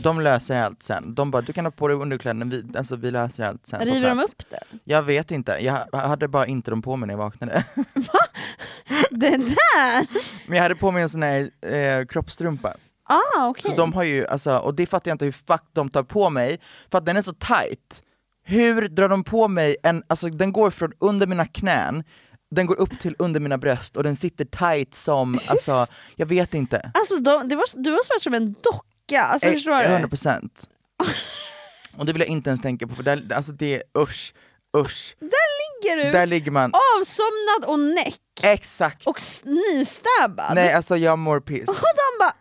B: De löser allt sen. De bara, du kan ha på dig underkläderna, vi, alltså vi löser allt sen.
C: River de
B: plats."
C: upp det?
B: Jag vet inte, jag hade bara inte dem på mig när jag vaknade.
C: Det där?
B: Men jag hade på mig en sån här eh, kroppstrumpa.
C: Ah okej.
B: Så de har ju, alltså, och det fattar jag inte hur fuck de tar på mig, för att den är så tight. Hur drar de på mig en, alltså den går från under mina knän, den går upp till under mina bröst och den sitter tight som, alltså, jag vet inte.
C: Alltså de, det var, du var svart som en docka, alltså
B: Eh,
C: förstår du?
B: 100%. Och det vill jag inte ens tänka på, för där, alltså det är usch, usch.
C: Ligger du
B: Där ligger man,
C: avsomnad och näck
B: exakt.
C: och nystabbad?
B: Nej alltså jag mår piss.
C: Och de bara...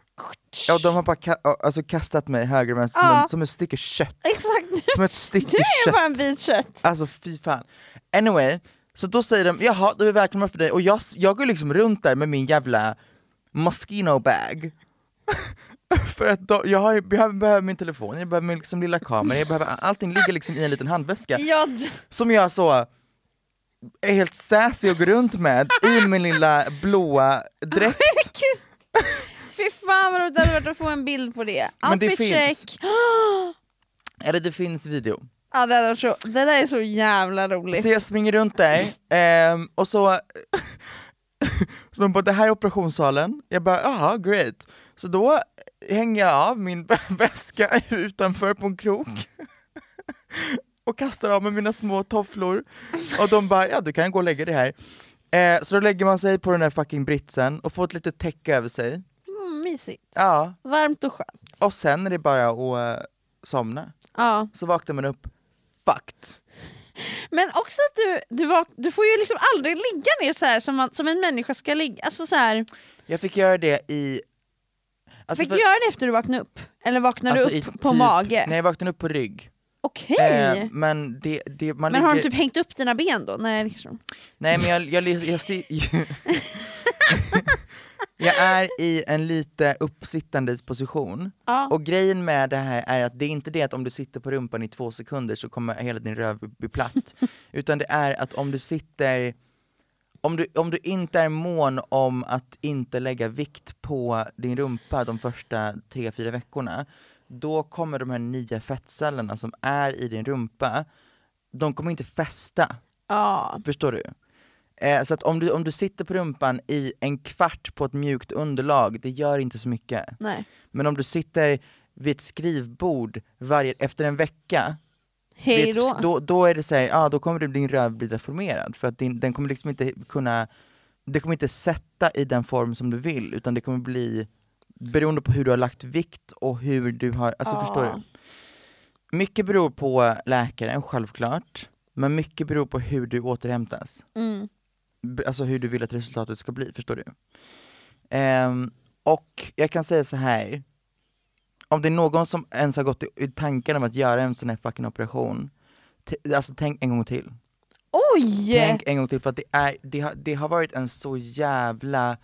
B: Ja, de har bara ka- alltså, kastat mig höger och vänster som,
C: Ja.
B: en, som ett stycke kött.
C: Exakt,
B: Som ett stycke
C: du är
B: kött.
C: bara en bit kött.
B: Alltså fy fan. Anyway, så då säger de jaha, då är vi välkomna för dig och jag, jag går liksom runt där med min jävla Moschino bag. för att då, jag, har, jag behöver min telefon, jag behöver min liksom lilla kamera, jag behöver, allting ligger liksom i en liten handväska
C: Ja,
B: som jag så är helt sassy att gå runt med i min lilla blåa dräkt.
C: Fy fan vad roligt det hade varit att få en bild på det.
B: Men det
C: Outfit
B: finns.
C: check.
B: Eller det finns video.
C: Ja, det, varit så, det där är så jävla roligt.
B: Så jag springer runt där, ehm, och så, så de bara det här är operationssalen, jag bara jaha great. Så då hänger jag av min väska utanför på en krok och kastar av mig mina små tofflor och de bara ja du kan gå och lägga dig här. Eh, så då lägger man sig på den här fucking britsen och får ett litet täcke över sig.
C: Mm, mysigt.
B: Ja,
C: Varmt och skönt.
B: och sen är det bara att eh, somna.
C: Ja.
B: Så vaknar man upp fucked.
C: Men också att du, du, vak- du får ju liksom aldrig ligga ner så här som, man, som en människa ska ligga. Alltså så här,
B: Jag fick göra det i... Alltså
C: fick
B: för-
C: du göra det efter du vaknade upp? Eller vaknade
B: Alltså
C: du upp på
B: typ-
C: mage?
B: Nej jag vaknade upp på rygg.
C: Okej!
B: Eh, men det, det, man
C: men har de typ hängt upp dina ben då? Nej, liksom.
B: Nej men jag, jag, jag, jag, ser- jag är i en lite uppsittande position,
C: Ja.
B: och grejen med det här är att det är inte det att om du sitter på rumpan i två sekunder så kommer hela din röv bli platt, utan det är att om du sitter om du, om du inte är mån om att inte lägga vikt på din rumpa de första tre fyra veckorna, då kommer de här nya fettcellerna som är i din rumpa, de kommer inte fästa.
C: Ja.
B: Förstår du? Eh, så att om du, om du sitter på rumpan i en kvart på ett mjukt underlag, det gör inte så mycket.
C: Nej.
B: Men om du sitter vid ett skrivbord varje, efter en vecka,
C: Hej då.
B: ett- då, då är det såhär, ja då kommer din röv bli deformerad, för att din, den kommer liksom inte kunna, det kommer inte sätta i den form som du vill, utan det kommer bli beroende på hur du har lagt vikt och hur du har, alltså
C: Ja.
B: förstår du? Mycket beror på läkaren, självklart, men mycket beror på hur du återhämtas.
C: Mm.
B: Alltså hur du vill att resultatet ska bli, förstår du? Ehm, och jag kan säga så här. om det är någon som ens har gått i, i tanken om att göra en sån här fucking operation, alltså tänk en gång till.
C: Oj!
B: Tänk en gång till för att det, är, det, har, det har varit en så jävla,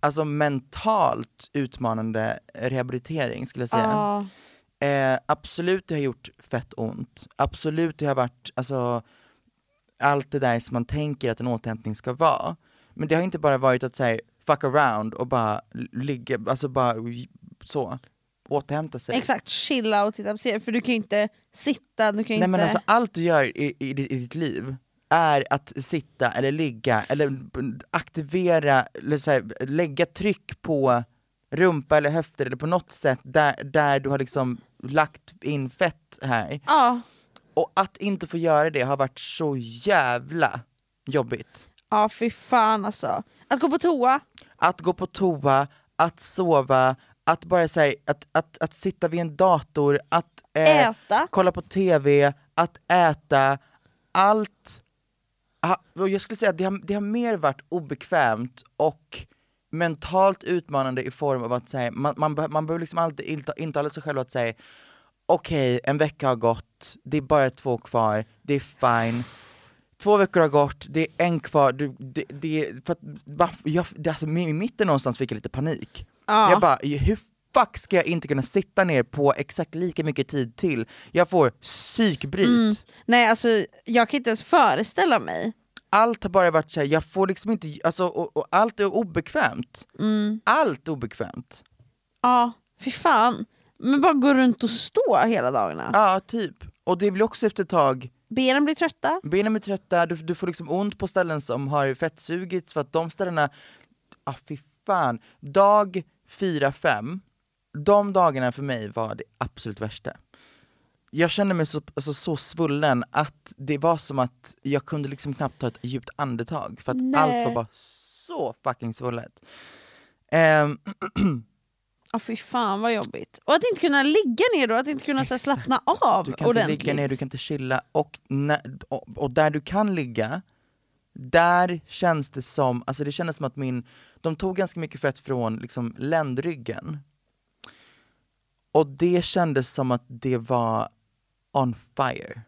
B: alltså mentalt utmanande rehabilitering skulle jag säga.
C: Ja.
B: Eh, absolut det har gjort fett ont, absolut det har varit, alltså allt det där som man tänker att en återhämtning ska vara. Men det har inte bara varit att säga fuck around och bara ligga, alltså bara så, återhämta sig.
C: Exakt, chilla och titta på serier, för du kan ju inte sitta, du kan ju
B: Nej
C: inte...
B: men alltså allt du gör i, i, i ditt liv är att sitta eller ligga eller aktivera, eller så här, lägga tryck på rumpa eller höfter eller på något sätt där, där du har liksom lagt in fett här.
C: Ja.
B: Och att inte få göra det har varit så jävla jobbigt.
C: ja, fy fan alltså. Att gå på toa,
B: Att gå på toa, att sova, att bara säga att, att, att sitta vid en dator, att eh,
C: äta.
B: kolla på TV, att äta, allt. Och jag skulle säga att det har, det har mer varit obekvämt och mentalt utmanande i form av att säga, man, man, man behöver liksom alltid inta- intala sig själv att säga okej, en vecka har gått, det är bara två kvar, det är fine. Två veckor har gått, det är en kvar, du, det, det, för att, va, jag, det, alltså, i mitten någonstans fick jag lite panik.
C: Ja.
B: Jag bara, hur fuck ska jag inte kunna sitta ner på exakt lika mycket tid till? Jag får psykbryt.
C: Mm. Nej alltså, jag kan inte ens föreställa mig.
B: Allt har bara varit såhär, jag får liksom inte, alltså, och, och allt är obekvämt.
C: Mm.
B: Allt obekvämt.
C: Ja, fy fan. Men bara gå runt och stå hela dagarna.
B: Ja, typ. Och det blir också efter ett tag,
C: Benen blir trötta.
B: benen blir trötta, du, du får liksom ont på ställen som har fettsugits för att de ställena, ah fy fan. Dag 4-5, de dagarna för mig var det absolut värsta. Jag kände mig så, alltså, så svullen att det var som att jag kunde liksom knappt ta ett djupt andetag för att
C: Nej.
B: allt var bara så fucking svullet. Ehm,
C: Ja fy fan vad jobbigt. Och att inte kunna ligga ner då, att inte kunna så här, slappna av
B: Du kan
C: ordentligt.
B: inte ligga ner, du kan inte chilla, och, när, och, och där du kan ligga, där känns det som, alltså det kändes som att min, de tog ganska mycket fett från liksom ländryggen. Och det kändes som att det var on fire.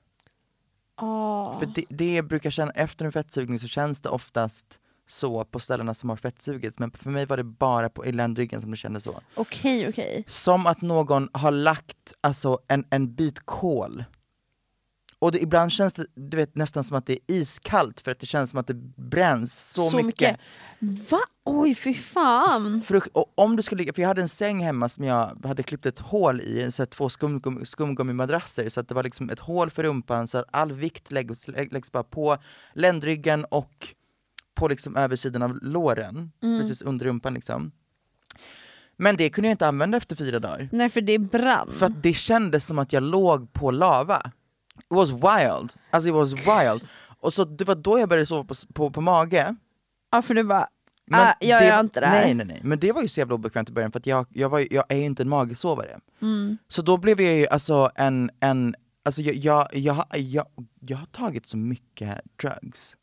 C: Ja.
B: För det, det brukar känna, efter en fettsugning så känns det oftast så på ställena som har fettsugits, men för mig var det bara på, i ländryggen som det kändes så.
C: Okej okej.
B: Som att någon har lagt alltså, en, en bit kol. Och det, ibland känns det du vet, nästan som att det är iskallt för att det känns som att det bränns så, mycket.
C: Va? Oj fy fan.
B: Frukt, och om du skulle ligga, för jag hade en säng hemma som jag hade klippt ett hål i, så två skumgummi, skumgummimadrasser, så att det var liksom ett hål för rumpan så att all vikt läggs, lä- läggs bara på ländryggen och på liksom översidan av låren,
C: Mm.
B: precis under rumpan liksom. Men det kunde jag inte använda efter fyra dagar.
C: Nej för det brann.
B: För att det kändes som att jag låg på lava. It was wild. Alltså it was wild. Och så det var då jag började sova på, på, på mage.
C: Ja för du bara,
B: Men
C: ah, jag
B: det-
C: gör inte det här.
B: Nej nej nej, men det var ju så jävla obekvämt i början för att jag, jag, var, jag är ju inte en magsovare.
C: Mm.
B: Så då blev jag ju alltså en, en alltså jag, jag, jag, jag, jag har tagit så mycket drugs.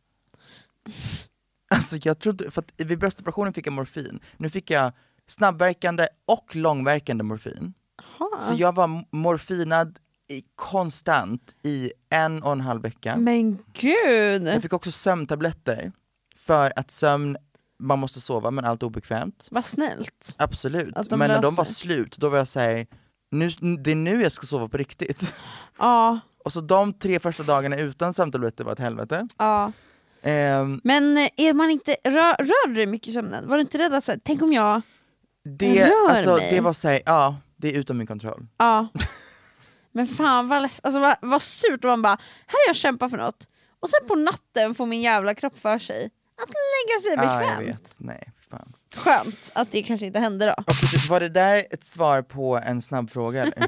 B: Alltså jag trodde, för att vid bröstoperationen fick jag morfin, nu fick jag snabbverkande och långverkande morfin.
C: Aha.
B: Så jag var morfinad i, konstant i en och en halv vecka.
C: Men gud!
B: Jag fick också sömntabletter för att sömn, man måste sova men allt är obekvämt.
C: Vad snällt.
B: Absolut, men när de var slut, då var jag såhär, nu, det är nu jag ska sova på riktigt.
C: Ja,
B: Och så de tre första dagarna utan sömntabletter var ett helvete.
C: ja.
B: Ehm,
C: Men eh, är man inte, rör, rör du dig mycket i sömnen? Var du inte rädd att säga, tänk om jag,
B: det,
C: Rör
B: alltså,
C: mig.
B: det var såhär, ja, det är utom min kontroll.
C: ja. Men fan vad, alltså, vad, vad surt om man bara, här har jag kämpat för något, och sen på natten får min jävla kropp för sig att lägga sig
B: Ja, jag
C: bekvämt.
B: vet. Nej, fan.
C: Skönt att det kanske inte hände då.
B: Och var det där ett svar på en snabb fråga eller?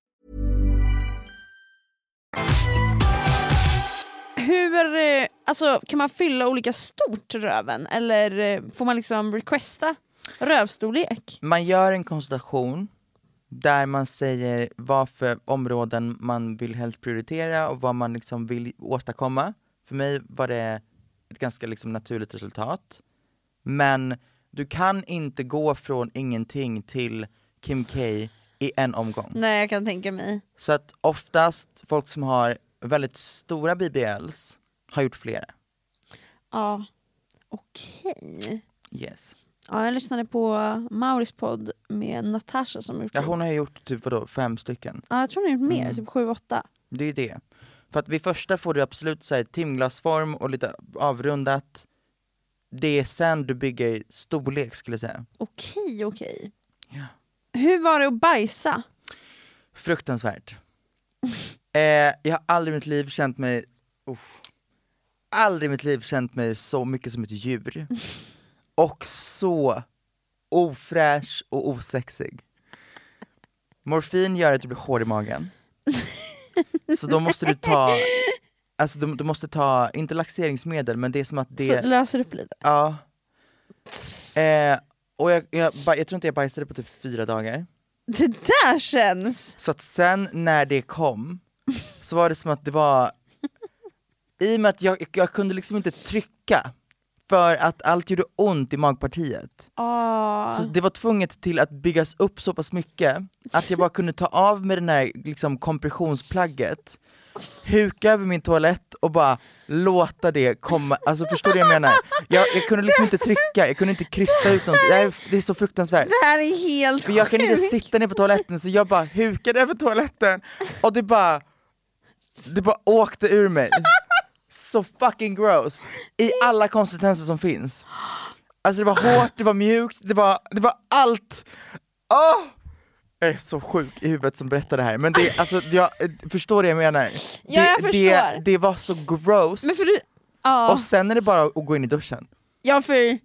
C: Hur, eh, alltså kan man fylla olika stort röven? Eller eh, får man liksom requesta rövstorlek?
B: Man gör en konsultation där man säger vad för områden man vill helst prioritera och vad man liksom vill åstadkomma. För mig var det ett ganska liksom naturligt resultat. Men du kan inte gå från ingenting till Kim K i en omgång.
C: Nej jag kan tänka mig.
B: Så att oftast folk som har väldigt stora BBLs har gjort flera.
C: Ja, okej.
B: Yes.
C: Ja, jag lyssnade på Mauris podd med Natasha som har gjort
B: Ja, hon har ju gjort typ vadå, fem stycken.
C: Ja, jag tror hon har gjort mer,
B: Mm.
C: typ sju, åtta.
B: Det är ju det. För att vid första får du absolut så här, timglasform och lite avrundat. Det är sen du bygger storlek skulle jag säga.
C: Okej, okej.
B: Ja.
C: Hur var det att bajsa?
B: Fruktansvärt. eh, jag har aldrig i mitt liv känt mig, uff, aldrig i mitt liv känt mig så mycket som ett djur. Och så ofräsch och osexig. Morfin gör att du blir hård i magen. Så då måste du ta, alltså du, du måste ta, inte laxeringsmedel men det är som att det...
C: Så löser upp lite.
B: Ja. Eh, och jag, jag, ba- jag tror inte jag bajsade på typ fyra dagar.
C: Det där känns...
B: Så att sen när det kom, så var det som att det var, i och med att jag, jag kunde liksom inte trycka, för att allt gjorde ont i magpartiet.
C: Ah.
B: Så det var tvunget till att byggas upp så pass mycket, att jag bara kunde ta av med den här liksom, kompressionsplagget, huka över min toalett och bara låta det komma, alltså förstår du vad jag menar? Jag, jag kunde liksom inte trycka, jag kunde inte krysta ut något, det är, det är så fruktansvärt.
C: Det här är helt
B: För jag kan inte sitta ner på toaletten så jag bara hukade över toaletten och det bara, det bara åkte ur mig. Så fucking gross, i alla konsistenser som finns. Alltså det var hårt, det var mjukt, det var, det var allt! Åh! Jag är så sjuk i huvudet som berättar det här, men det, alltså, jag förstår det jag menar.
C: Ja, jag
B: det, det,
C: förstår.
B: det var så gross,
C: Men för du... Ja,
B: och sen är det bara att gå in i duschen.
C: ja för...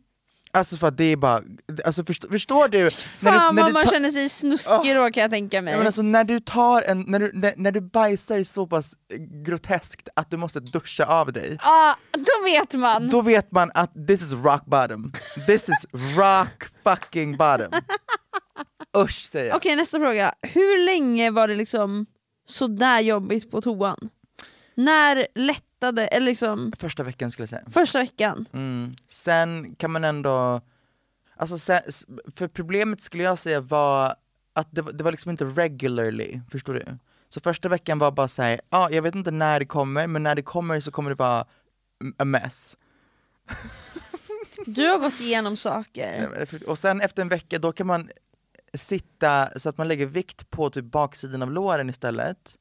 B: Alltså för att det är bara, alltså förstår, förstår du?
C: Fan
B: du,
C: vad
B: du
C: man känner sig snuskig då kan jag tänka mig.
B: Ja, men alltså när du tar en, när du, när, när du bajsar så pass groteskt att du måste duscha av dig,
C: ah, då vet man!
B: då vet man att this is rock bottom. This is rock fucking bottom. Usch säger jag.
C: Okej nästa fråga, hur länge var det liksom sådär jobbigt på toan? När lättade, eller liksom
B: Första veckan skulle jag säga.
C: första veckan?
B: Mm. Sen kan man ändå, alltså sen, för problemet skulle jag säga var att det, var- det var liksom inte regularly, förstår du? Så första veckan var bara såhär, ja jag vet inte när det kommer, men när det kommer så kommer det vara a mess.
C: Du har gått igenom saker.
B: Och sen efter en vecka då kan man sitta så att man lägger vikt på typ baksidan av låren istället.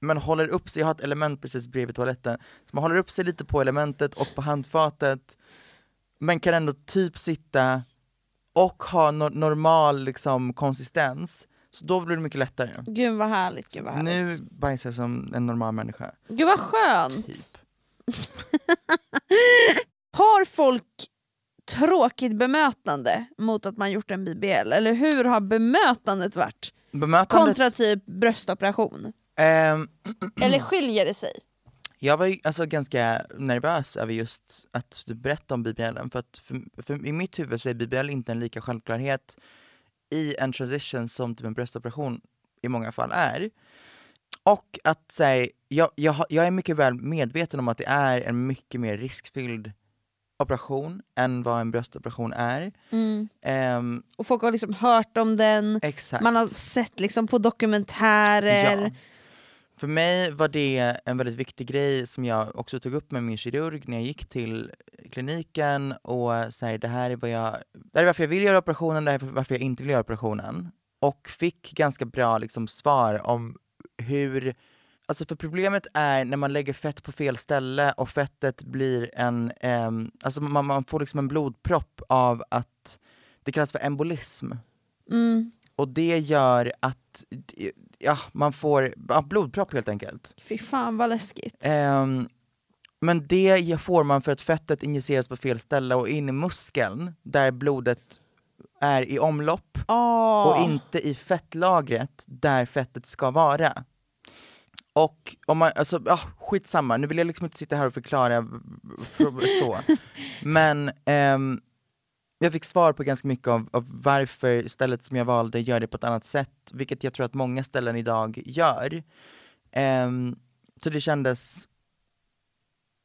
B: Man håller upp sig, jag har ett element precis bredvid toaletten, så man håller upp sig lite på elementet och på handfatet, men kan ändå typ sitta och ha no- normal liksom konsistens, så då blir det mycket lättare.
C: Gud vad härligt, gud vad härligt.
B: Nu bajsar jag som en normal människa.
C: Gud vad skönt!
B: Typ.
C: Har folk tråkigt bemötande mot att man gjort en BBL? Eller hur har bemötandet varit?
B: Bemötandet,
C: Kontra typ bröstoperation?
B: ehm,
C: Eller skiljer det sig?
B: Jag var ju alltså ganska nervös över just att du berätta om BBL, för att för, för i mitt huvud så är BBL inte en lika självklarhet i en transition som typ en bröstoperation i många fall är. Och att säga, jag, jag, jag är mycket väl medveten om att det är en mycket mer riskfylld operation än vad en bröstoperation är.
C: Mm.
B: Ehm,
C: Och folk har liksom hört om den,
B: exakt.
C: man har sett liksom på dokumentärer.
B: Ja. För mig var det en väldigt viktig grej som jag också tog upp med min kirurg när jag gick till kliniken och sa det här är vad jag, det här är varför jag vill göra operationen, det här är varför jag inte vill göra operationen. Och fick ganska bra liksom, svar om hur Alltså för problemet är när man lägger fett på fel ställe och fettet blir en, ehm, alltså man, man får liksom en blodpropp av att det kallas för embolism.
C: Mm.
B: Och det gör att ja, man får ja, blodpropp helt enkelt.
C: Fy fan vad läskigt.
B: Ehm, men det får man för att fettet injiceras på fel ställe och in i muskeln där blodet är i omlopp
C: Åh.
B: och inte i fettlagret där fettet ska vara. Och om man, alltså, ja, skitsamma, nu vill jag liksom inte sitta här och förklara så. Men ehm, jag fick svar på ganska mycket av, av varför stället som jag valde gör det på ett annat sätt, vilket jag tror att många ställen idag gör. Ehm, så det kändes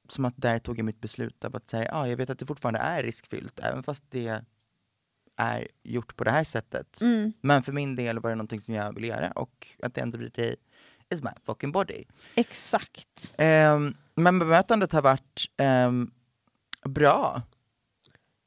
B: som att där tog jag mitt beslut av att säga, ah, jag vet att det fortfarande är riskfyllt, även fast det är gjort på det här sättet.
C: Mm.
B: Men för min del var det någonting som jag ville göra och att of the day is my fucking body.
C: Exakt.
B: Ehm, men bemötandet har varit ehm, bra.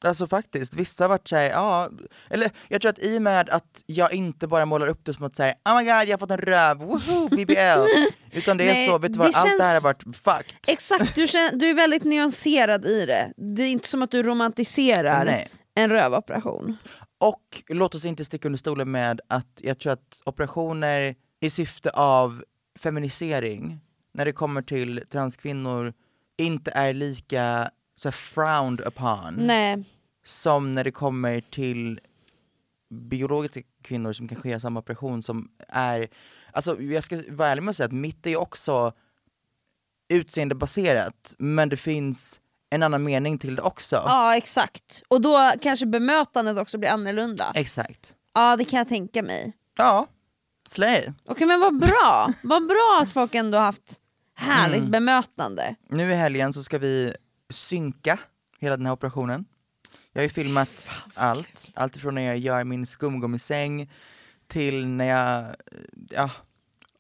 B: Alltså faktiskt, vissa har varit såhär, ja, eller jag tror att i och med att jag inte bara målar upp det som att säga oh my god jag har fått en röv, woho, BBL! Utan det är
C: Nej,
B: så, vet du vad, allt det här har varit fucked.
C: Exakt, du, känner, du är väldigt nyanserad i det. Det är inte som att du romantiserar
B: Nej.
C: en rövoperation.
B: Och låt oss inte sticka under stolen med att jag tror att operationer i syfte av feminisering, när det kommer till transkvinnor, inte är lika så frowned upon
C: Nej.
B: som när det kommer till biologiska kvinnor som kanske gör samma operation som är, alltså jag ska vara ärlig med att säga att mitt är också utseendebaserat, men det finns en annan mening till det också.
C: Ja exakt, och då kanske bemötandet också blir annorlunda.
B: Exakt.
C: Ja det kan jag tänka mig.
B: Ja, slay.
C: Okej men vad bra, vad bra att folk ändå haft härligt
B: Mm.
C: bemötande.
B: Nu i helgen så ska vi synka hela den här operationen. Jag har ju filmat allt, allt ifrån när jag gör min skumgummisäng till när jag ja,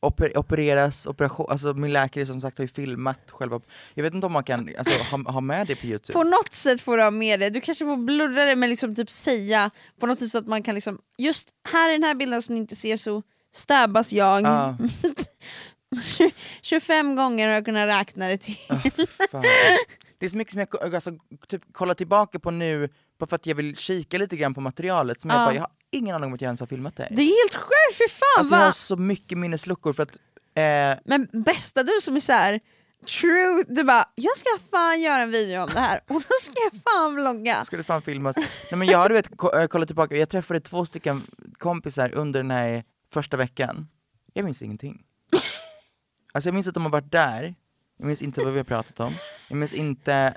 B: oper, opereras, operation, alltså min läkare som sagt har ju filmat själva, jag vet inte om man kan alltså, ha, ha med det på youtube.
C: På något sätt får du ha med det, du kanske får blurra det men liksom typ säga på något sätt så att man kan liksom, just här i den här bilden som ni inte ser så stabbas jag.
B: Ja.
C: 25 gånger har jag kunnat räkna det till.
B: Fan. Det är så mycket som jag alltså, typ, kollar tillbaka på nu, bara för att jag vill kika lite grann på materialet, som jag
C: Ja.
B: bara, jag har ingen aning om att jag ens har filmat det.
C: Det är helt sjukt, fy fan
B: Alltså jag har så mycket minnesluckor för att eh,
C: Men bästa du som är så här, true, du bara jag ska fan göra en video om det här och då ska jag fan vlogga.
B: Skulle fan filmas. Nej men jag har du vet ko- kollat tillbaka, jag träffade två stycken kompisar under den här första veckan. Jag minns ingenting. Alltså jag minns att de har varit där, jag minns inte vad vi har pratat om, jag minns inte,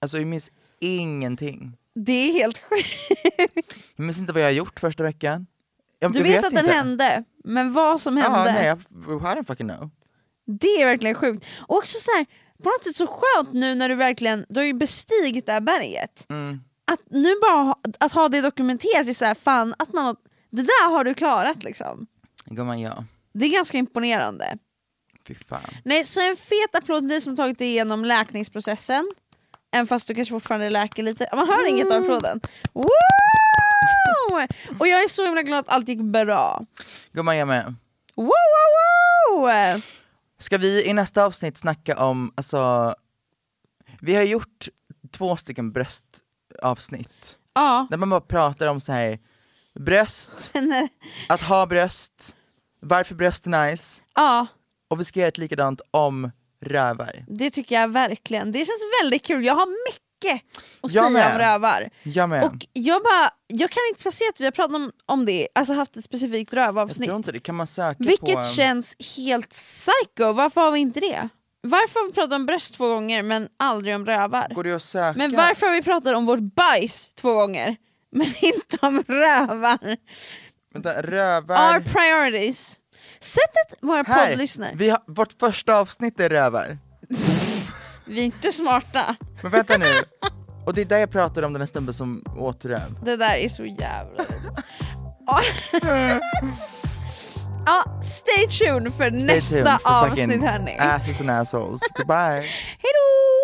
B: alltså jag minns ingenting.
C: Det är helt sjukt.
B: Jag minns inte vad jag har gjort första veckan. Jag,
C: Du
B: jag
C: vet, att den
B: inte.
C: hände, men vad som hände,
B: Ja, nej, jag, I don't fucking know.
C: det är verkligen sjukt. Och också så här, på något sätt så skönt nu när du verkligen, du har ju bestigit det här berget.
B: Mm.
C: Att nu bara att ha det dokumenterat, är så här, fan att man det där har du klarat liksom.
B: Gumman ja,
C: Det är ganska imponerande.
B: fy fan.
C: Nej, så en fet applåd till dig som tagit dig igenom läkningsprocessen. Även fast du kanske fortfarande läker lite. Man hör inget av applåden. Woo! Och jag är så himla glad att allt gick bra.
B: Gumman jag med.
C: Woo, woo, woo!
B: Ska vi i nästa avsnitt snacka om, alltså, vi har gjort två stycken bröstavsnitt.
C: Ja,
B: Där man bara pratar om så här bröst,
C: men,
B: att ha bröst, varför bröst är nice,
C: ja,
B: och vi ska göra ett likadant om rövar.
C: det tycker jag verkligen. Det känns väldigt kul. Jag har mycket att
B: Jag
C: säga
B: med.
C: om rövar.
B: Jag med.
C: Och jag bara, jag kan inte placera att vi har pratat om, om det, alltså haft ett specifikt
B: jag
C: rövavsnitt.
B: tror inte det, kan man söka på...
C: Vilket känns helt psycho, varför har vi inte det? Varför har vi pratat om bröst två gånger men aldrig om rövar?
B: Går det att söka?
C: Men varför har vi pratat om vårt bajs två gånger men inte om rövar?
B: Vänta, rövar...
C: Our priorities. Sättet våra
B: Här!
C: poddlyssnare,
B: Vi har, vårt första avsnitt är rövar.
C: vi är inte smarta.
B: Men vänta nu, och det är där jag pratar om den här snubben som åt röv.
C: Det där är så jävla Ja. Ja, stay tuned för
B: Stay
C: nästa
B: tuned för
C: avsnitt hörni.
B: Asses and assholes. Goodbye.
C: Hejdå!